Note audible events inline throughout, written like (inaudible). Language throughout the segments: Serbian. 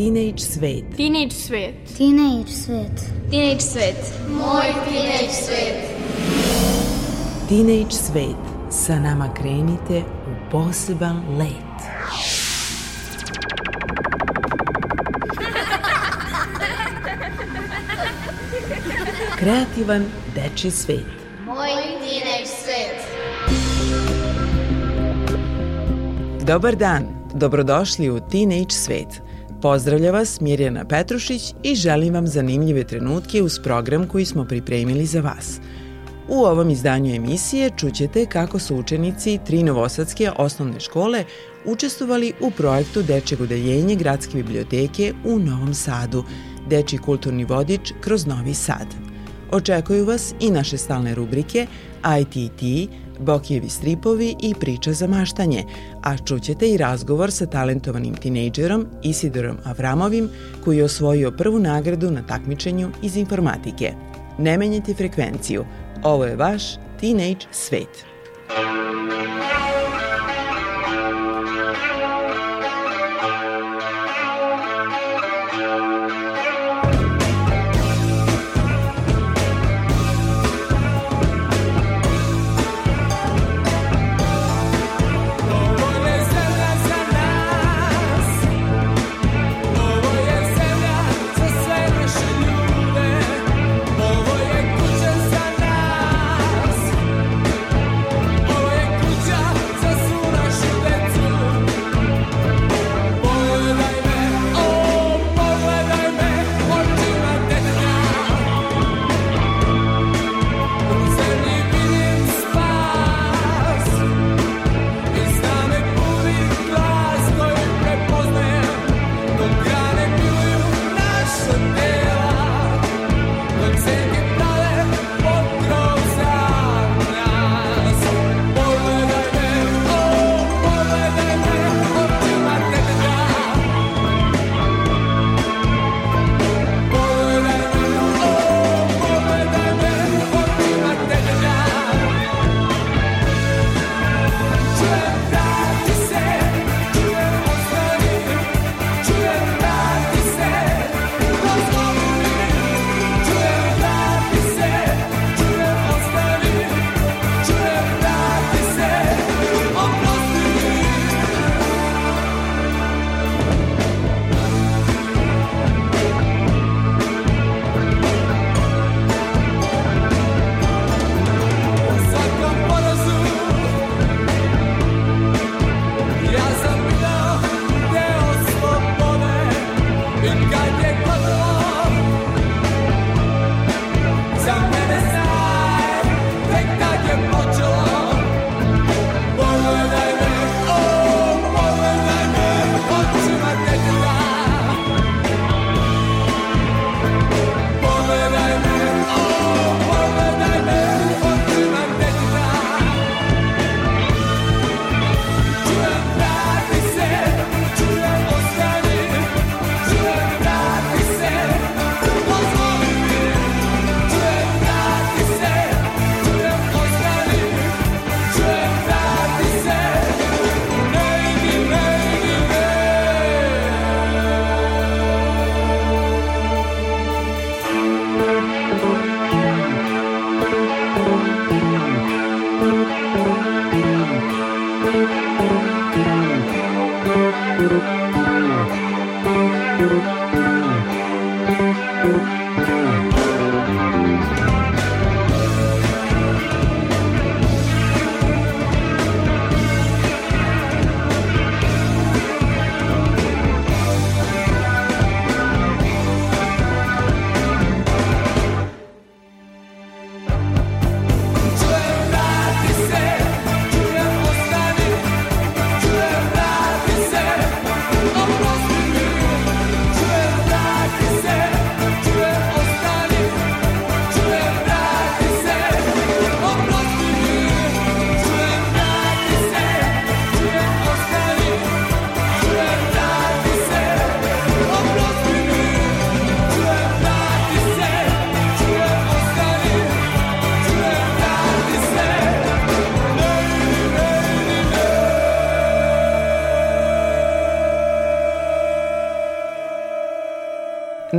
Teenage svet. Teenage svet. Teenage svet. Teenage svet. Moj teenage svet. Teenage svet. Sa nama krenite u poseban let. Kreativan deči svet. Moj teenage svet. Dobar dan, dobrodošli u Teenage svet. Pozdravlja vas Mirjana Petrušić i želim vam zanimljive trenutke uz program koji smo pripremili za vas. U ovom izdanju emisije čućete kako su učenici tri novosadske osnovne škole učestvovali u projektu Dečeg udeljenje Gradske biblioteke u Novom Sadu, Deči kulturni vodič kroz Novi Sad. Očekuju vas i naše stalne rubrike ITT, Bokijevi stripovi i priča za maštanje, a čućete i razgovor sa talentovanim tinejdžerom Isidorom Avramovim koji je osvojio prvu nagradu na takmičenju iz informatike. Ne menjajte frekvenciju, ovo je vaš Teenage Svet. Ovo je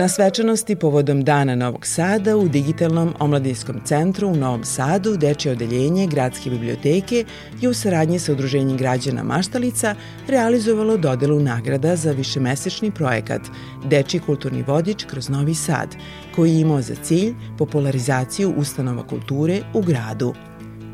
Na svečanosti povodom Dana Novog Sada u Digitalnom omladinskom centru u Novom Sadu Dečje odeljenje Gradske biblioteke je u saradnji sa Udruženjem građana Maštalica realizovalo dodelu nagrada za višemesečni projekat Dečji kulturni vodič kroz Novi Sad, koji je imao za cilj popularizaciju ustanova kulture u gradu.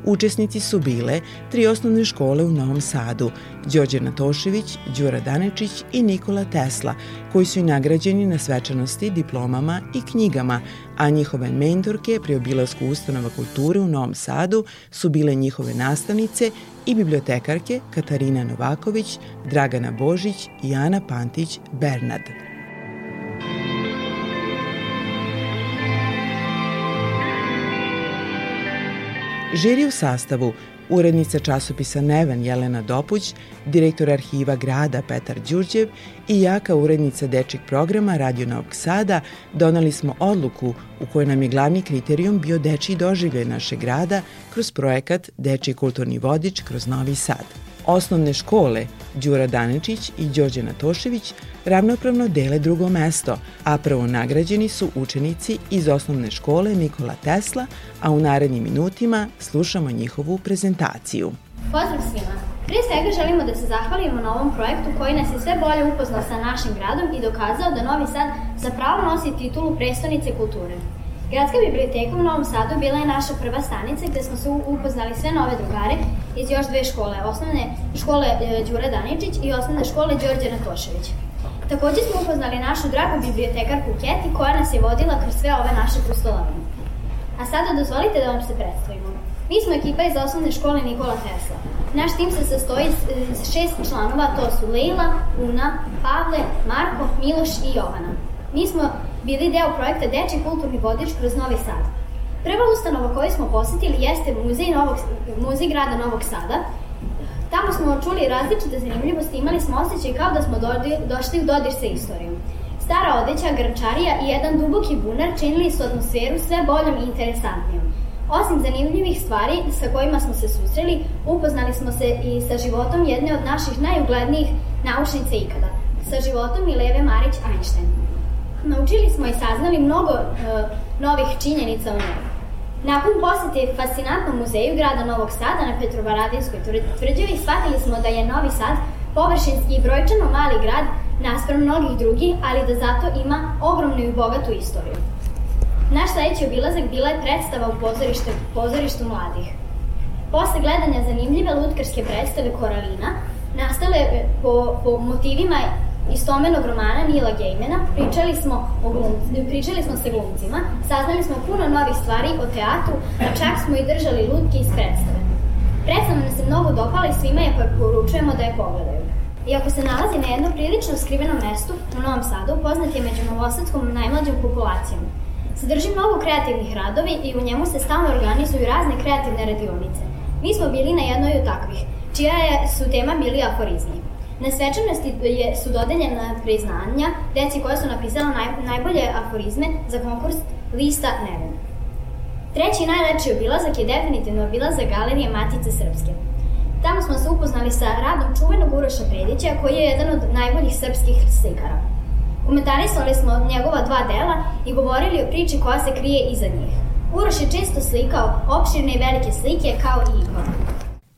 Učesnici su bile tri osnovne škole u Novom Sadu, Đorđe Natošević, Đura Danečić i Nikola Tesla, koji su i nagrađeni na svečanosti diplomama i knjigama, a njihove mentorke pri obilasku ustanova kulture u Novom Sadu su bile njihove nastavnice i bibliotekarke Katarina Novaković, Dragana Božić i Ana Pantić-Bernard. Žiri u sastavu urednica časopisa Neven Jelena Dopuć, direktor arhiva grada Petar Đurđev i ja kao urednica dečeg programa Radio Novog Sada donali smo odluku u kojoj nam je glavni kriterijum bio dečiji doživljaj našeg grada kroz projekat Dečiji kulturni vodič kroz Novi Sad. Osnovne škole Đura Danečić i Đorđe Natošević ravnopravno dele drugo mesto, a prvo nagrađeni su učenici iz osnovne škole Nikola Tesla, a u narednim minutima slušamo njihovu prezentaciju. Pozdrav svima! Prije svega želimo da se zahvalimo na ovom projektu koji nas je sve bolje upoznao sa našim gradom i dokazao da Novi Sad za pravo nosi titulu prestonice kulture. Gradska biblioteka u Novom Sadu bila je naša prva stanica gde smo se upoznali sve nove drugare iz još dve škole, osnovne škole e, Đura Daničić i osnovne škole Đorđe Natošević. Takođe smo upoznali našu dragu bibliotekarku Keti koja nas je vodila kroz sve ove naše pustolovine. A sada dozvolite da vam se predstavimo. Mi smo ekipa iz osnovne škole Nikola Tesla. Naš tim se sastoji iz šest članova, to su Leila, Una, Pavle, Marko, Miloš i Jovana. Mi smo bili deo projekta Deči kulturni vodič kroz Novi Sad. Prva ustanova koju smo posetili jeste muzej, Novog, muzej grada Novog Sada. Tamo smo čuli različite zanimljivosti, imali smo osjećaj kao da smo došli u dodir sa istorijom. Stara odeća, grčarija i jedan duboki bunar činili su atmosferu sve boljom i interesantnijom. Osim zanimljivih stvari sa kojima smo se susreli, upoznali smo se i sa životom jedne od naših najuglednijih naučnica ikada, sa životom Mileve Marić-Einstein. Naučili smo i saznali mnogo uh, novih činjenica o njoj. Nakon posete fascinantnom muzeju grada Novog Sada na Petrovaradinskoj tvrđavi shvatili smo da je Novi Sad površinski i brojčano mali grad naspram mnogih drugih, ali da zato ima ogromnu i bogatu istoriju. Naš sledeći obilazak bila je predstava u pozorište, pozorištu mladih. Posle gledanja zanimljive lutkarske predstave Koralina, nastale po, po motivima istomenog romana Nila Gejmena, pričali smo, o glumci, pričali smo sa glumcima, saznali smo puno novih stvari o teatru, a čak smo i držali lutke iz predstave. Predstava nam se mnogo dopala i svima je poručujemo da je pogledaju. Iako se nalazi na jednom prilično skrivenom mestu u Novom Sadu, poznat je među novosadskom najmlađom populacijom. Sadrži mnogo kreativnih radovi i u njemu se stalno organizuju razne kreativne radionice. Mi smo bili na jednoj od takvih, čija je, su tema bili aforizmi. Na svečanosti su dodeljena priznanja deci koja su napisala naj, najbolje aforizme za konkurs Lista Neven. Treći najlepši obilazak je definitivno obilazak Galerije Matice Srpske. Tamo smo se upoznali sa radom čuvenog Uroša Predića, koji je jedan od najboljih srpskih slikara. Komentarisali smo njegova dva dela i govorili o priči koja se krije iza njih. Uroš je često slikao opširne i velike slike kao i ikone.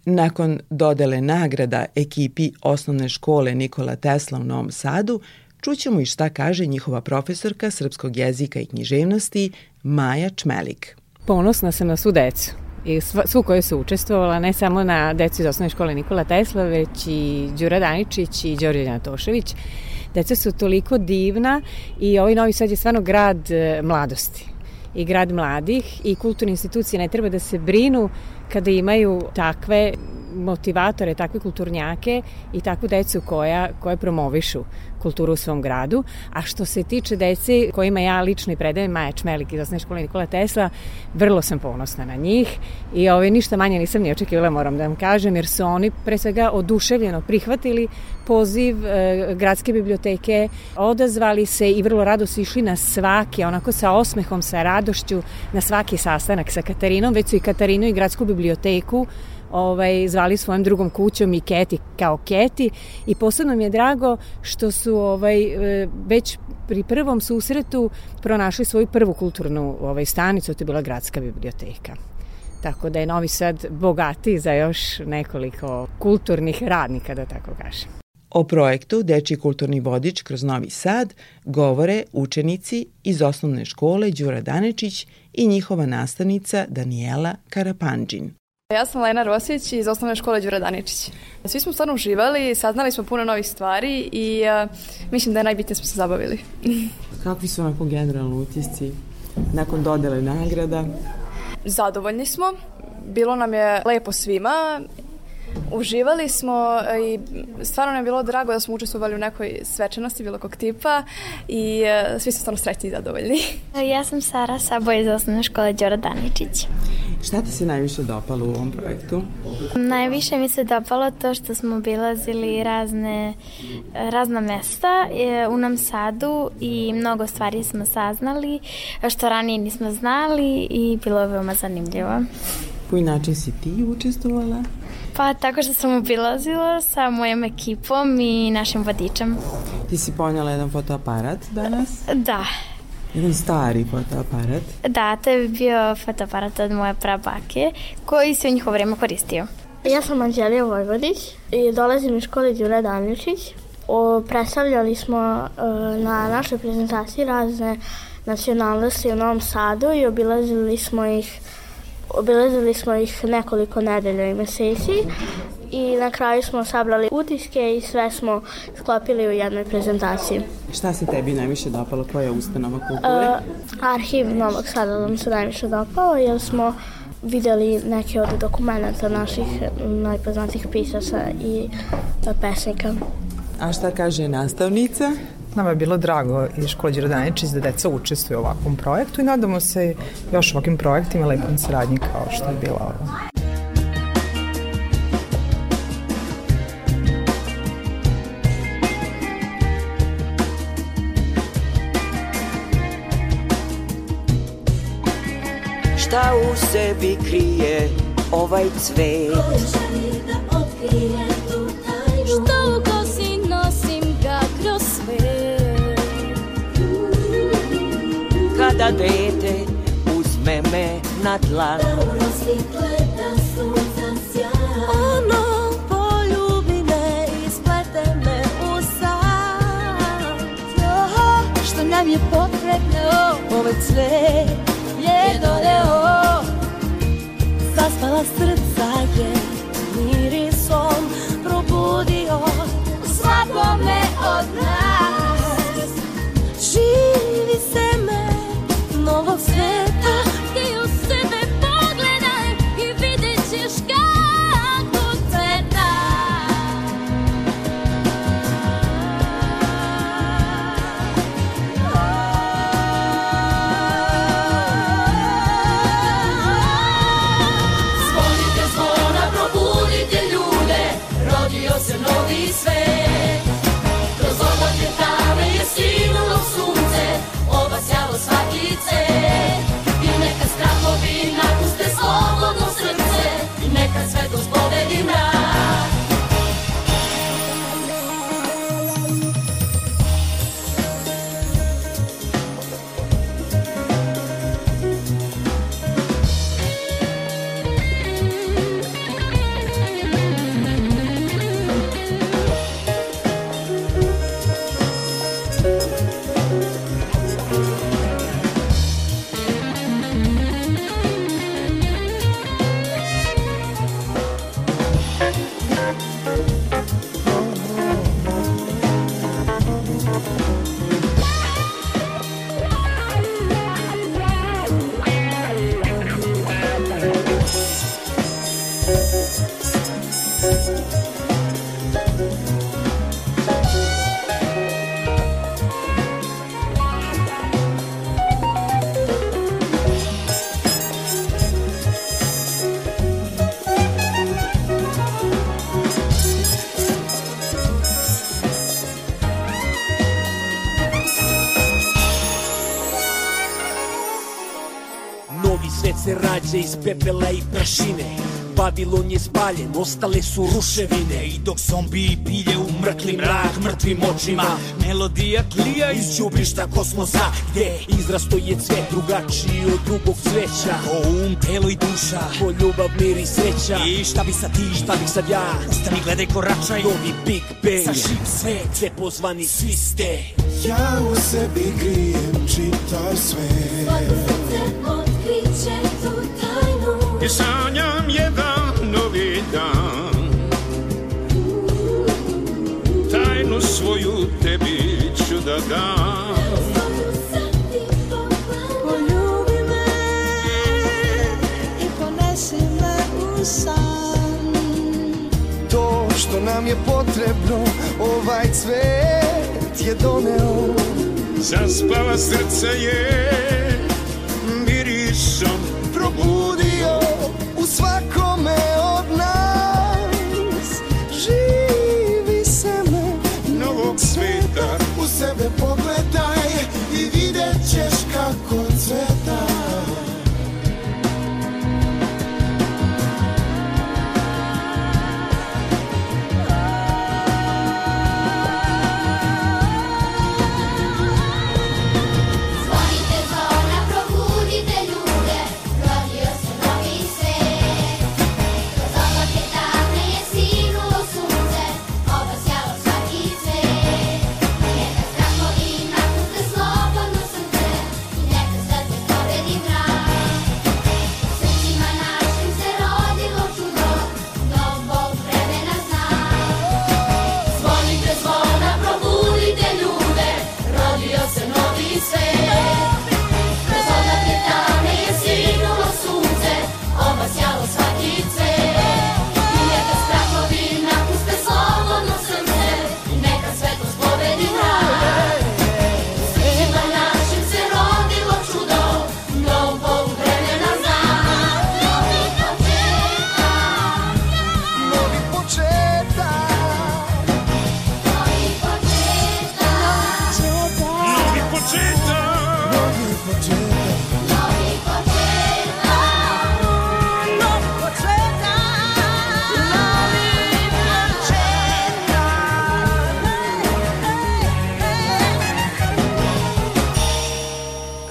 Nakon dodele nagrada ekipi osnovne škole Nikola Tesla u Novom Sadu, čućemo i šta kaže njihova profesorka srpskog jezika i književnosti Maja Čmelik. Ponosna sam na svu decu i svu koju su učestvovala, ne samo na decu iz osnovne škole Nikola Tesla, već i Đura Daničić i Đorđe Natošević. Deca su toliko divna i ovaj Novi Sad je stvarno grad e, mladosti i grad mladih i kulturne institucije ne treba da se brinu kada imaju takve motivatore, takve kulturnjake i takvu decu koja, koje promovišu kulturu u svom gradu. A što se tiče dece kojima ja lično i predajem Maja Čmelik iz osnovne škole Nikola Tesla, vrlo sam ponosna na njih i ove, ništa manje nisam ni očekivala, moram da vam kažem, jer su oni pre svega oduševljeno prihvatili poziv e, gradske biblioteke, odazvali se i vrlo rado su išli na svaki, onako sa osmehom, sa radošću, na svaki sastanak sa Katarinom, već su i Katarinu i gradsku biblioteku ovaj, zvali svojom drugom kućom i Keti kao Keti i posebno mi je drago što su ovaj, e, već pri prvom susretu pronašli svoju prvu kulturnu ovaj, stanicu, to je bila gradska biblioteka. Tako da je Novi Sad bogatiji za još nekoliko kulturnih radnika, da tako kažem. O projektu Dečji kulturni vodič kroz Novi Sad govore učenici iz osnovne škole Đura Danečić i njihova nastavnica Daniela Karapanđin. Ja sam Lena Rosić iz osnovne škole Đura Daničić. Svi smo stvarno uživali, saznali smo puno novih stvari i uh, mislim da je najbitnije smo se zabavili. (laughs) Kakvi su onako generalno utisci nakon dodele nagrada? Zadovoljni smo. Bilo nam je lepo svima Uživali smo i stvarno nam je bilo drago da smo učestvovali u nekoj svečanosti bilo kog tipa i uh, svi su stvarno srećni i zadovoljni. (laughs) Ja sam Sara Sabo iz osnovne škole Đora Daničić. Šta ti se najviše dopalo u ovom projektu? Najviše mi se dopalo to što smo obilazili razne, razna mesta e, u Nam Sadu i mnogo stvari smo saznali što ranije nismo znali i bilo je veoma zanimljivo. Koji način si ti učestvovala? Pa tako što sam obilazila sa mojom ekipom i našim vodičem. Ti si ponjela jedan fotoaparat danas? Da. Jedan stari fotoaparat? Da, to je bio fotoaparat od moje prabake koji se u njihovo vreme koristio. Ja sam Anđelija Vojvodić i dolazim iz škole Đure Danjušić. O, predstavljali smo uh, na našoj prezentaciji razne nacionalnosti u Novom Sadu i obilazili smo ih Obilazili smo ih nekoliko nedelja i meseci i na kraju smo sabrali utiske i sve smo sklopili u jednoj prezentaciji. Šta se tebi najviše dopalo? Koja je ustanova kulture? Uh, arhiv Novog Sada nam se najviše dopao jer smo videli neke od dokumenta naših najpoznatijih pisaca i pesnika. A šta kaže nastavnica? Nama je bilo drago iz škole Đerodaničić da deca učestvuju u ovakvom projektu i nadamo se još ovakvim projektima lepom saradnji kao što je bila ovo. Šta u sebi krije ovaj cvet? Što Kada dete uzme me na dlan Ono poljubi me i splete me u san Što nam je potrebno? Ovaj cvet je doneo. Zaspala srca je mirisom probudio. Svakome od nas novog sveta Ti pepela i prašine. Vavilon je spaljen, ostale su ruševine. I dok zombiji pilje u mrkli mrak mrtvim očima. Melodija tlija iz đubrišta kosmosa Gde izrasto je cvet drugačiji od drugog cveća. Ko um, telo i duša, ko ljubav, mir i sreća. I šta bi sad ti, šta bi sad ja? Ustani, gledaj, koračaj Novi Big Bang, sa živ svet Sve pozvani, svi ste Ja u sebi krijem čitav svet I sanjam jedan novi dan. Tajnu svoju tebi ću da dam. Poljubi me i ponesi me u san. To što nam je potrebno Ovaj cvet je doneo. Zaspala srce je mirisom Probudio u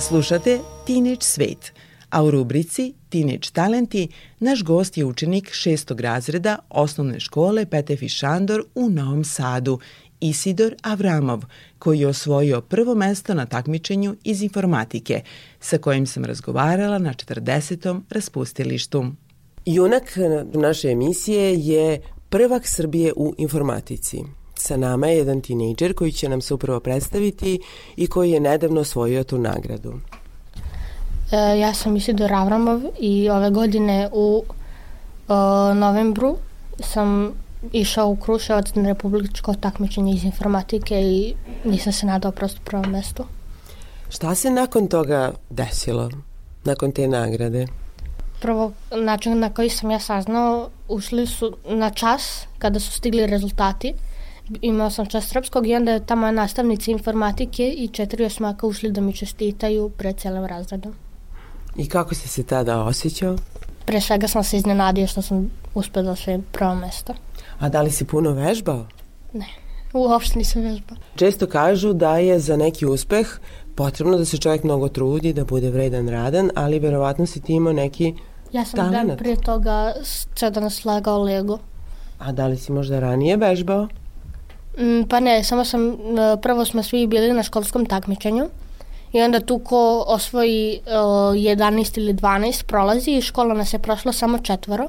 Slušate Teenage Svet, a u rubrici Teenage Talenti naš gost je učenik šestog razreda osnovne škole Petefi Šandor u Novom Sadu, Isidor Avramov, koji je osvojio prvo mesto na takmičenju iz informatike, sa kojim sam razgovarala na 40. raspustilištu. Junak naše emisije je prvak Srbije u informatici. Sa nama je jedan tinejdžer koji će nam se upravo predstaviti i koji je nedavno osvojio tu nagradu. E, ja sam Isidor Avramov i ove godine u e, novembru sam išao u Kruševac na republičko takmičenje iz informatike i nisam se nadao prosto prvom mestu. Šta se nakon toga desilo? Nakon te nagrade? Prvo, način na koji sam ja saznao, ušli su na čas kada su stigli rezultati. Imao sam čas srpskog i onda je ta moja nastavnica informatike i četiri osmaka ušli da mi čestitaju pred celim razredom. I kako si se tada osjećao? Pre svega sam se iznenadio što sam uspeo da sve prvo mesto. A da li si puno vežbao? Ne, uopšte nisam vežbao. Često kažu da je za neki uspeh potrebno da se čovjek mnogo trudi, da bude vredan, radan, ali verovatno si ti imao neki Ja sam dan talenat. prije toga sve danas slagao Lego. A da li si možda ranije vežbao? Mm, pa ne, samo sam, e, prvo smo svi bili na školskom takmičenju i onda tu ko osvoji uh, 11 ili 12 prolazi i škola nas je prošla samo četvoro.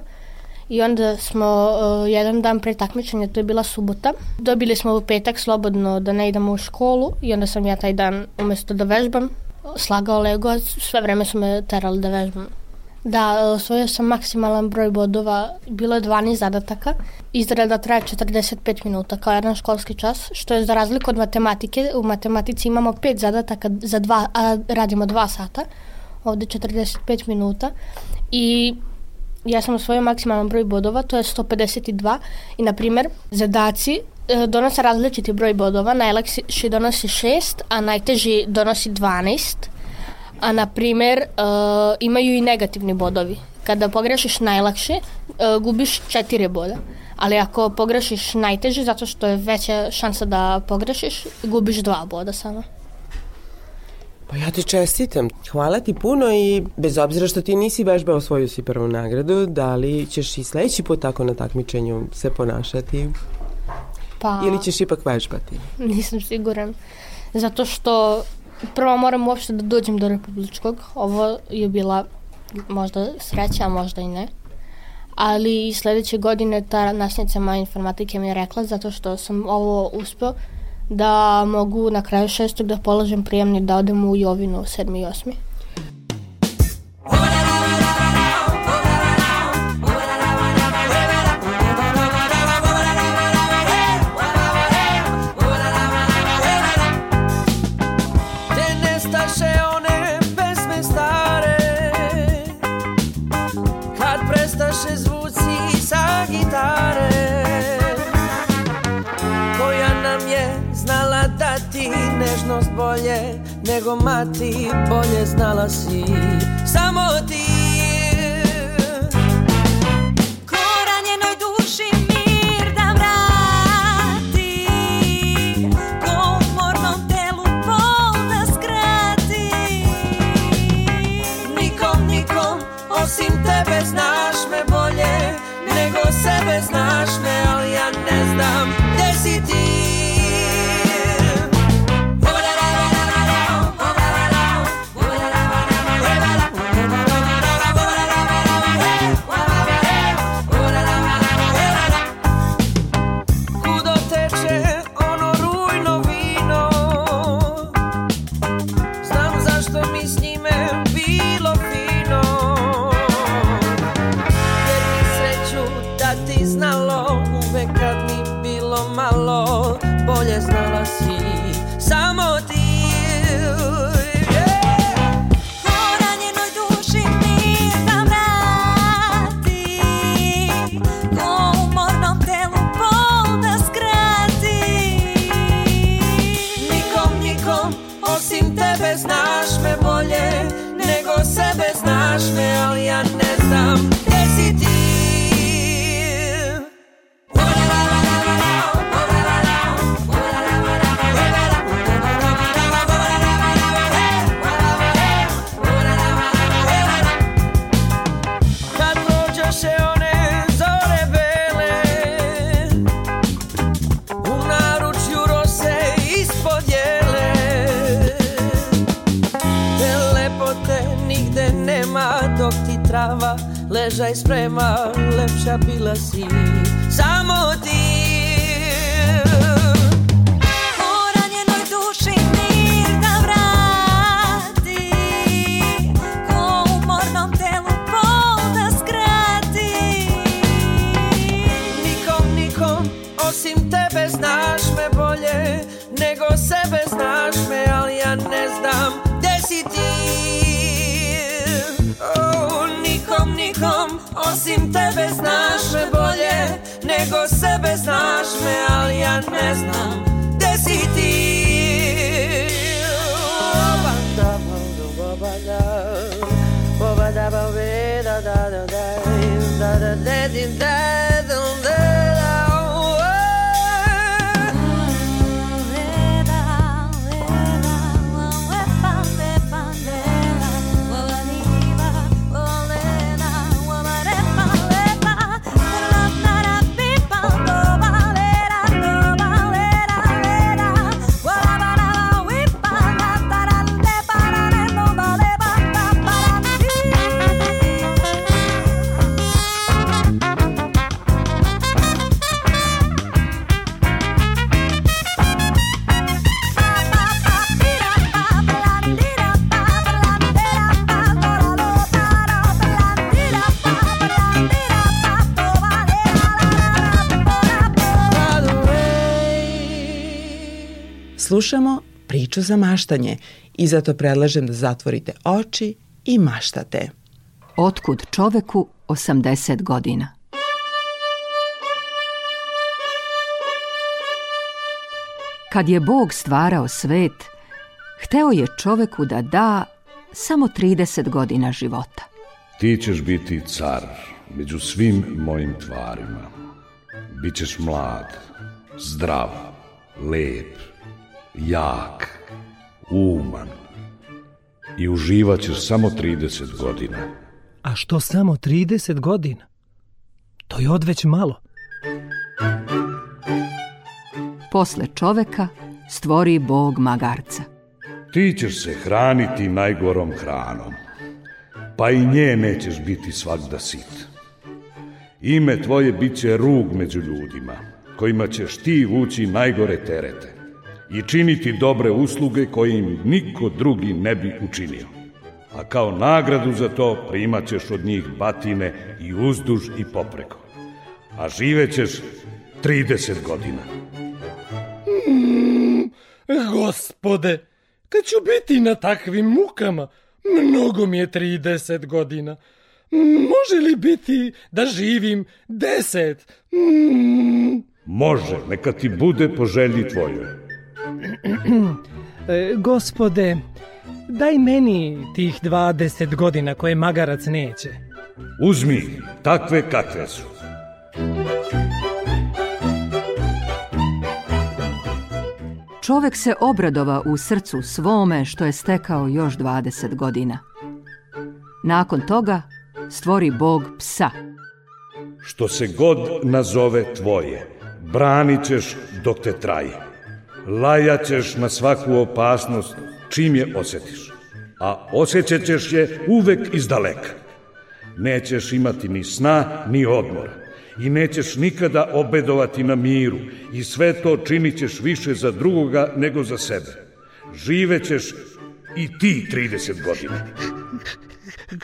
I onda smo uh, jedan dan pre takmičenja, to je bila subota, dobili smo u petak slobodno da ne idemo u školu i onda sam ja taj dan umesto da vežbam slagao Lego, sve vreme su me terali da vežbam. Da, osvojio sam maksimalan broj bodova, bilo je 12 zadataka. Izrada traje 45 minuta kao jedan školski čas, što je za razliku od matematike. U matematici imamo 5 zadataka za dva, a radimo 2 sata. Ovde 45 minuta. I ja sam osvojio maksimalan broj bodova, to je 152. I, na primer, zadaci e, donose različiti broj bodova. Najlakši donosi 6, a najteži donosi 12 a na primer uh, imaju i negativni bodovi. Kada pogrešiš najlakše, e, gubiš četiri boda. Ali ako pogrešiš najteže, zato što je veća šansa da pogrešiš, gubiš dva boda samo. Pa ja ti čestitam. Hvala ti puno i bez obzira što ti nisi vežbao osvojio si prvu nagradu, da li ćeš i sledeći put tako na takmičenju se ponašati Pa, ili ćeš ipak vežbati? (laughs) Nisam siguran. Zato što prvo moram uopšte da dođem do republičkog. Ovo je bila možda sreća, a možda i ne. Ali i sledeće godine ta nastavnica moje informatike mi je rekla zato što sam ovo uspeo da mogu na kraju šestog da položem prijemni da odem u Jovinu 7. i 8. Mati bolje znala si. Samo ti Slušamo priču za maštanje i zato predlažem da zatvorite oči i maštate. Otkud čoveku 80 godina? Kad je Bog stvarao svet, hteo je čoveku da da samo 30 godina života. Ti ćeš biti car među svim mojim tvarima. Bićeš mlad, zdrav, lep, jak, uman i uživat ćeš samo 30 godina. A što samo 30 godina? To je odveć malo. Posle čoveka stvori Bog magarca. Ti ćeš se hraniti najgorom hranom, pa i nje nećeš biti svakda sit. Ime tvoje bit će rug među ljudima, kojima ćeš ti vući najgore terete i činiti dobre usluge koje im niko drugi ne bi učinio. A kao nagradu za to primat ćeš od njih batine i uzduž i popreko. A živećeš 30 godina. Mm, gospode, kad ću biti na takvim mukama, mnogo mi je 30 godina. Može li biti da živim 10? Mm. Može, neka ti bude po želji tvojoj. (clears throat) E, Gospode, daj meni tih 20 godina koje magarac neće. Uzmi takve kakve su. Čovek se obradova u srcu svome što je stekao još 20 godina. Nakon toga stvori Bog psa. Što se god nazove tvoje, branit ćeš dok te traje. Lajat ćeš na svaku opasnost čim je osjetiš, a osjećat ćeš je uvek iz daleka. Nećeš imati ni sna, ni odmora i nećeš nikada obedovati na miru i sve to činit ćeš više za drugoga nego za sebe. Živećeš i ti 30 godina.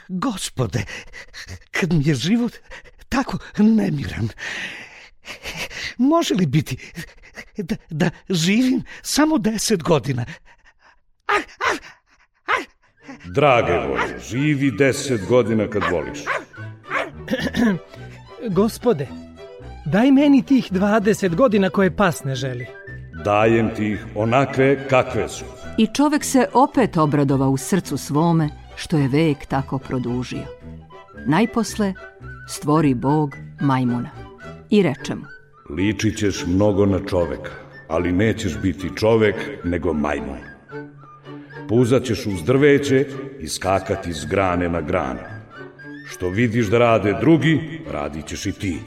Gospode, kad mi je život tako nemiran, može li biti da, da živim samo 10 godina? Drage Bože, živi 10 godina kad voliš. (clears throat) Gospode, daj meni tih 20 godina koje pas ne želi. Dajem ti ih onakve kakve su. I čovek se opet obradova u srcu svome što je vek tako produžio. Najposle stvori Bog majmuna i reče mu Ličit ćeš mnogo na čoveka, ali nećeš biti čovek, nego majmun. Puzat ćeš uz drveće i skakati s grane na granu. Što vidiš da rade drugi, radit ćeš i ti,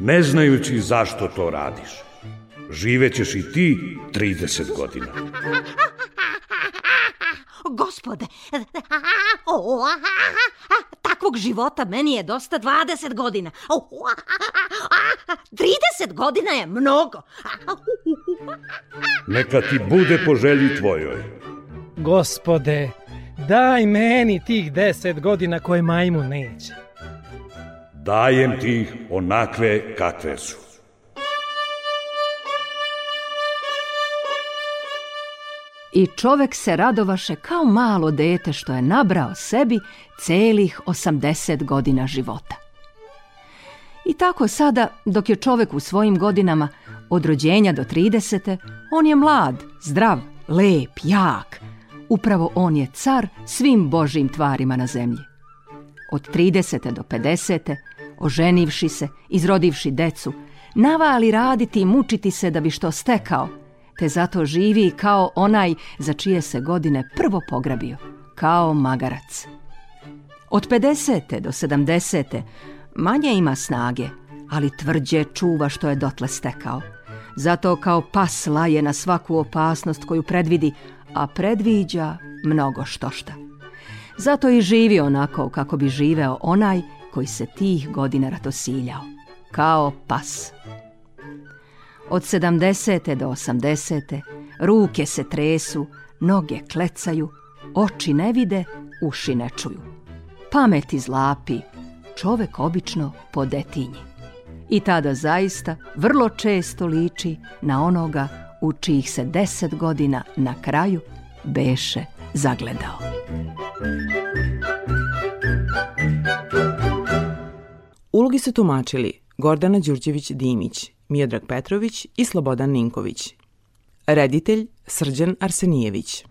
ne znajući zašto to radiš. Živećeš i ti 30 godina. Gospode, (laughs) takvog života meni je dosta 20 godina. 30 godina je mnogo. (laughs) Neka ti bude po želji tvojoj. Gospode, daj meni tih 10 godina koje majmun neće. Dajem ti ih onakve kakve su. I čovek se radovaše kao malo dete što je nabrao sebi celih 80 godina života. I tako sada, dok je čovek u svojim godinama od rođenja do 30. on je mlad, zdrav, lep, jak. Upravo on je car svim božim tvarima na zemlji. Od 30. do 50. oženivši se, izrodivši decu, navali raditi i mučiti se da bi što stekao, te zato živi kao onaj za čije se godine prvo pograbio, kao magarac. Od 50. do 70. manje ima snage, ali tvrđe čuva što je dotle stekao. Zato kao pas laje na svaku opasnost koju predvidi, a predviđa mnogo štošta. Zato i živi onako kako bi živeo onaj koji se tih godina ratosiljao, kao pas. Od 70. do 80. ruke se tresu, noge klecaju, oči ne vide, uši ne čuju. Pamet izlapi, čovek obično po detinji. I tada zaista vrlo često liči na onoga u čijih se deset godina na kraju beše zagledao. Ulogi su tumačili Gordana Đurđević-Dimić, Miodrag Petrović i Slobodan Ninković. Reditelj Srđan Arsenijević.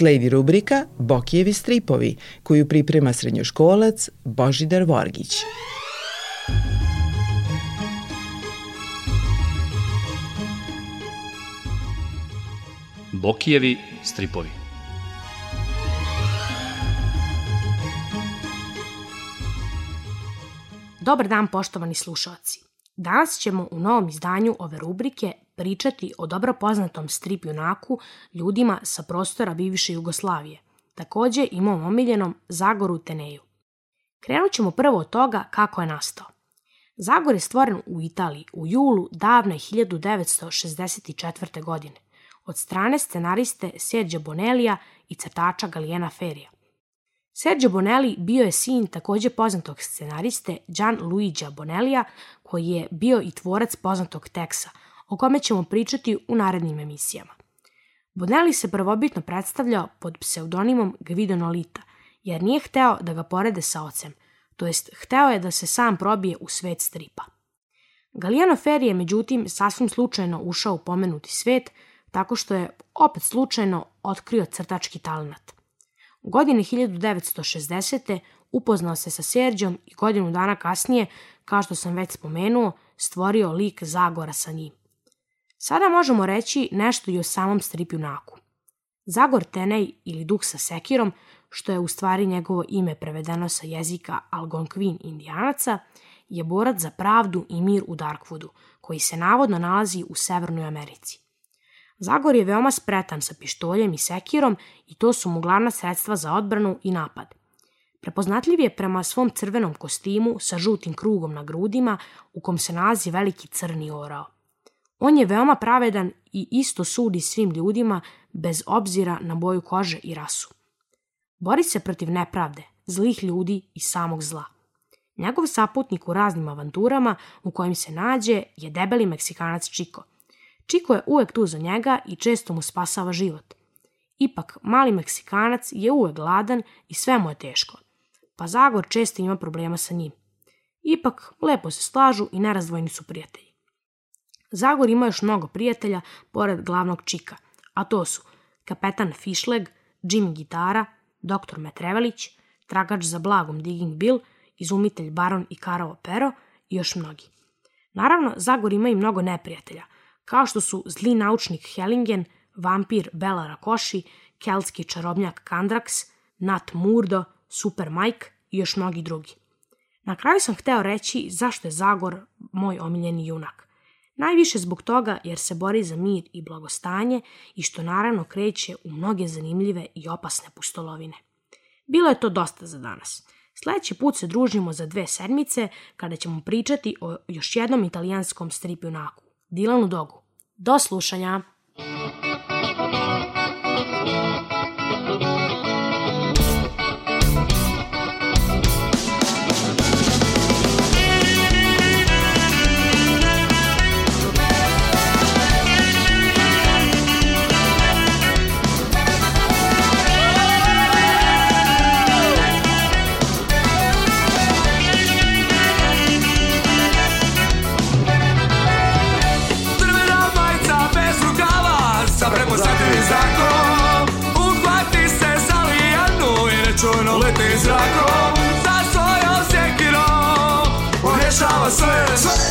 Sledi rubrika Bokijevi stripovi, koju priprema srednjoškolac Božidar Vorgić. Bokijevi stripovi. Dobar dan poštovani slušalci. Danas ćemo u novom izdanju ove rubrike pričati o dobro poznatom strip junaku ljudima sa prostora bivše Jugoslavije, takođe i mom omiljenom Zagoru Teneju. Krenut ćemo prvo od toga kako je nastao. Zagor je stvoren u Italiji u julu davne 1964. godine od strane scenariste Sergio Bonellija i crtača Galijena Ferija. Sergio Bonelli bio je sin takođe poznatog scenariste Gian Luigija Bonellija, koji je bio i tvorac poznatog teksa, o kome ćemo pričati u narednim emisijama. Bonelli se prvobitno predstavljao pod pseudonimom Guido Nolita, jer nije hteo da ga porede sa ocem, to jest hteo je da se sam probije u svet stripa. Galijano Ferri je međutim sasvim slučajno ušao u pomenuti svet, tako što je opet slučajno otkrio crtački talent. U godini 1960. upoznao se sa Serđom i godinu dana kasnije, kao što sam već spomenuo, stvorio lik Zagora sa njim. Sada možemo reći nešto i o samom strip junaku. Zagor Tenej ili duh sa sekirom, što je u stvari njegovo ime prevedeno sa jezika Algonquin indijanaca, je borac za pravdu i mir u Darkwoodu, koji se navodno nalazi u Severnoj Americi. Zagor je veoma spretan sa pištoljem i sekirom i to su mu glavna sredstva za odbranu i napad. Prepoznatljiv je prema svom crvenom kostimu sa žutim krugom na grudima u kom se nalazi veliki crni orao. On je veoma pravedan i isto sudi svim ljudima bez obzira na boju kože i rasu. Bori se protiv nepravde, zlih ljudi i samog zla. Njegov saputnik u raznim avanturama u kojim se nađe je debeli Meksikanac Čiko. Čiko je uvek tu za njega i često mu spasava život. Ipak, mali Meksikanac je uvek gladan i sve mu je teško, pa Zagor često ima problema sa njim. Ipak, lepo se slažu i nerazdvojni su prijatelji. Zagor ima još mnogo prijatelja pored glavnog čika, a to su kapetan Fišleg, Jimmy Gitara, dr. Metrevelić, tragač za blagom Digging Bill, izumitelj Baron i Karao Pero i još mnogi. Naravno, Zagor ima i mnogo neprijatelja, kao što su zli naučnik Hellingen, vampir Bela Rakoši, keltski čarobnjak Kandraks, Nat Murdo, Super Mike i još mnogi drugi. Na kraju sam hteo reći zašto je Zagor moj omiljeni junak. Najviše zbog toga jer se bori za mir i blagostanje i što naravno kreće u mnoge zanimljive i opasne pustolovine. Bilo je to dosta za danas. Sledeći put se družimo za dve sedmice kada ćemo pričati o još jednom italijanskom strip junaku, Dilanu Dogu. Do slušanja! Crvena Say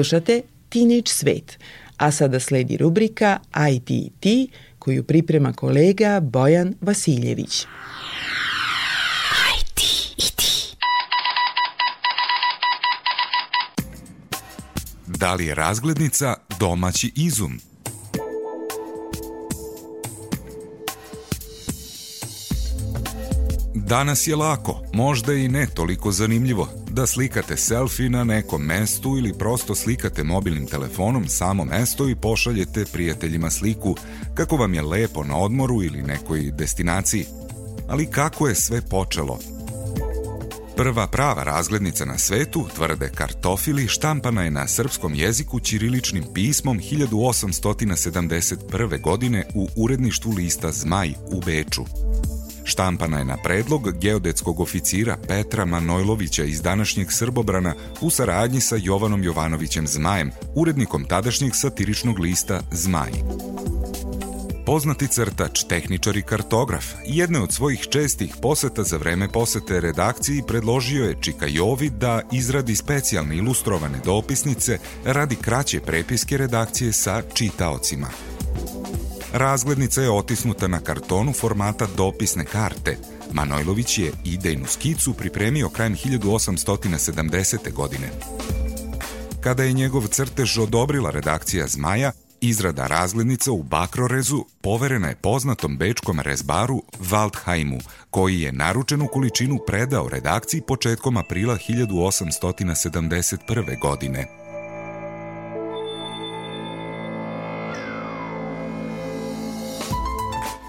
Slušate Teenage Svet, a sada sledi rubrika ITT koju priprema kolega Bojan Vasiljević. Da li je razglednica domaći izum? Danas je lako, možda i ne toliko zanimljivo, da slikate selfie na nekom mestu ili prosto slikate mobilnim telefonom samo mesto i pošaljete prijateljima sliku kako vam je lepo na odmoru ili nekoj destinaciji. Ali kako je sve počelo? Prva prava razglednica na svetu, tvrde kartofili, štampana je na srpskom jeziku ćiriličnim pismom 1871. godine u uredništvu lista Zmaj u Beču. Štampana je na predlog geodetskog oficira Petra Manojlovića iz današnjeg Srbobrana u saradnji sa Jovanom Jovanovićem Zmajem, urednikom tadašnjeg satiričnog lista Zmaj. Poznati crtač, tehničar i kartograf, jedne od svojih čestih poseta za vreme posete redakciji predložio je Čika Jovi da izradi specijalne ilustrovane dopisnice radi kraće prepiske redakcije sa čitaocima. Razglednica je otisnuta na kartonu formata dopisne karte. Manojlović je idejnu skicu pripremio krajem 1870. godine. Kada je njegov crtež odobrila redakcija Zmaja, izrada razglednica u Bakrorezu poverena je poznatom bečkom rezbaru Waldheimu, koji je naručenu količinu predao redakciji početkom aprila 1871. godine.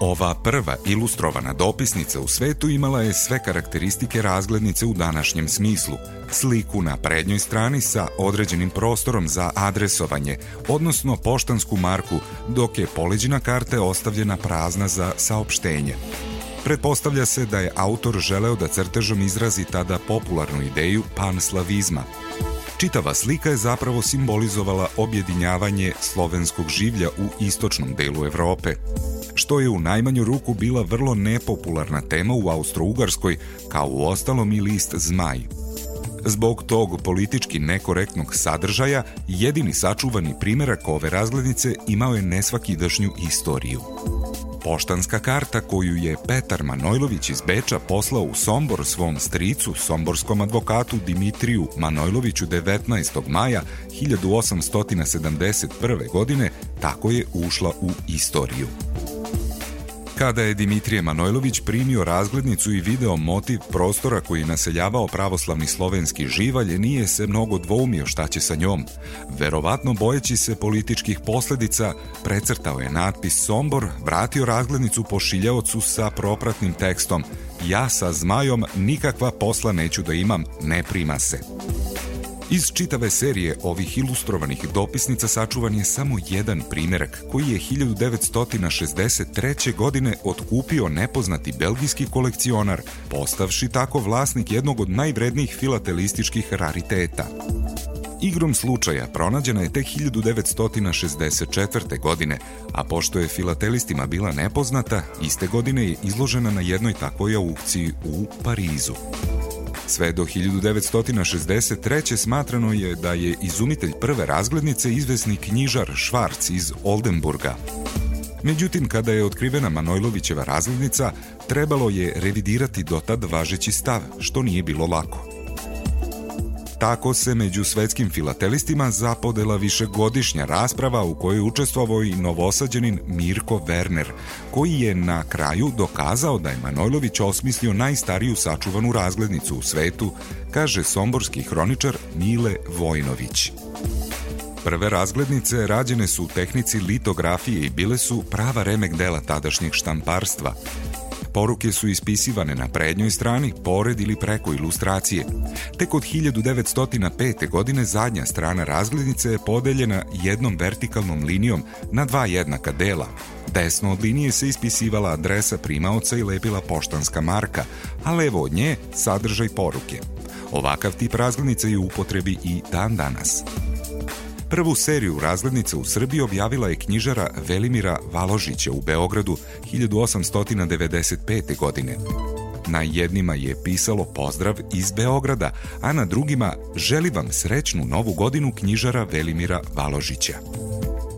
Ova prva ilustrovana dopisnica u svetu imala je sve karakteristike razglednice u današnjem smislu. Sliku na prednjoj strani sa određenim prostorom za adresovanje, odnosno poštansku marku, dok je poleđina karte ostavljena prazna za saopštenje. Pretpostavlja se da je autor želeo da crtežom izrazi tada popularnu ideju panslavizma. Čitava slika je zapravo simbolizovala objedinjavanje slovenskog življa u istočnom delu Evrope što je u najmanju ruku bila vrlo nepopularna tema u Austro-Ugarskoj, kao u ostalom i list Zmaj. Zbog tog politički nekorektnog sadržaja, jedini sačuvani primerak ove razglednice imao je nesvakidašnju istoriju. Poštanska karta koju je Petar Manojlović iz Beča poslao u Sombor svom stricu, somborskom advokatu Dimitriju Manojloviću 19. maja 1871. godine, tako je ušla u istoriju. Kada je Dimitrije Manojlović primio razglednicu i video motiv prostora koji je naseljavao pravoslavni slovenski živalj, nije se mnogo dvoumio šta će sa njom. Verovatno bojeći se političkih posledica, precrtao je natpis Sombor, vratio razglednicu pošiljaocu sa propratnim tekstom Ja sa zmajom nikakva posla neću da imam, ne prima se. Iz čitave serije ovih ilustrovanih dopisnica sačuvan je samo jedan primerak koji je 1963. godine otkupio nepoznati belgijski kolekcionar, postavši tako vlasnik jednog od najvrednijih filatelističkih rariteta. Igrom slučaja pronađena je tek 1964. godine, a pošto je filatelistima bila nepoznata, iste godine je izložena na jednoj takvoj aukciji u Parizu. Sve do 1963. smatrano je da je izumitelj prve razglednice izvesni knjižar Švarc iz Oldenburga. Međutim, kada je otkrivena Manojlovićeva razglednica, trebalo je revidirati dotad važeći stav, što nije bilo lako. Tako se među svetskim filatelistima zapodela višegodišnja rasprava u kojoj učestvovao i novosađenin Mirko Werner, koji je na kraju dokazao da je Manojlović osmislio najstariju sačuvanu razglednicu u svetu, kaže somborski hroničar Mile Vojnović. Prve razglednice rađene su u tehnici litografije i bile su prava remek dela tadašnjeg štamparstva. Poruke su ispisivane na prednjoj strani, pored ili preko ilustracije. Tek od 1905. godine zadnja strana razglednice je podeljena jednom vertikalnom linijom na dva jednaka dela. Desno od linije se ispisivala adresa primaoca i lepila poštanska marka, a levo od nje sadržaj poruke. Ovakav tip razglednice je u upotrebi i dan danas. Prvu seriju razglednica u Srbiji objavila je knjižara Velimira Valožića u Beogradu 1895. godine. Na jednima je pisalo pozdrav iz Beograda, a na drugima želi vam srećnu novu godinu knjižara Velimira Valožića.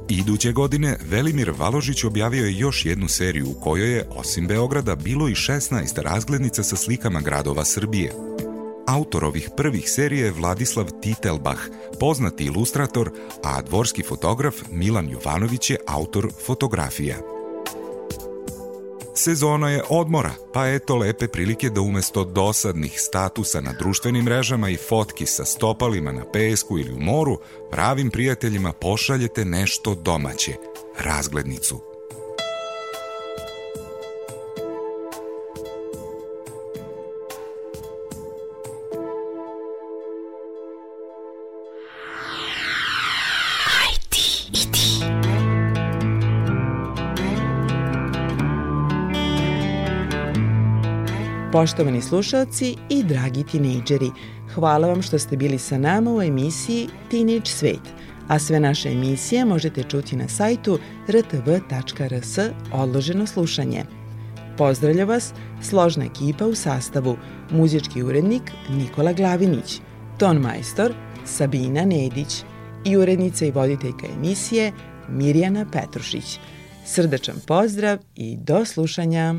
Iduće godine Velimir Valožić objavio je još jednu seriju u kojoj je, osim Beograda, bilo i 16 razglednica sa slikama gradova Srbije. Autor ovih prvih serija je Vladislav Titelbach, poznati ilustrator, a dvorski fotograf Milan Jovanović je autor fotografija. Sezona je odmora, pa eto lepe prilike da umesto dosadnih statusa na društvenim mrežama i fotki sa stopalima na pesku ili u moru, pravim prijateljima pošaljete nešto domaće, razglednicu. Poštovani slušalci i dragi tinejdžeri, hvala vam što ste bili sa nama u emisiji Teenage Svet, a sve naše emisije možete čuti na sajtu rtv.rs odloženo slušanje. Pozdravlja vas složna ekipa u sastavu muzički urednik Nikola Glavinić, ton majstor Sabina Nedić i urednica i voditeljka emisije Mirjana Petrušić. Srdačan pozdrav i do slušanja!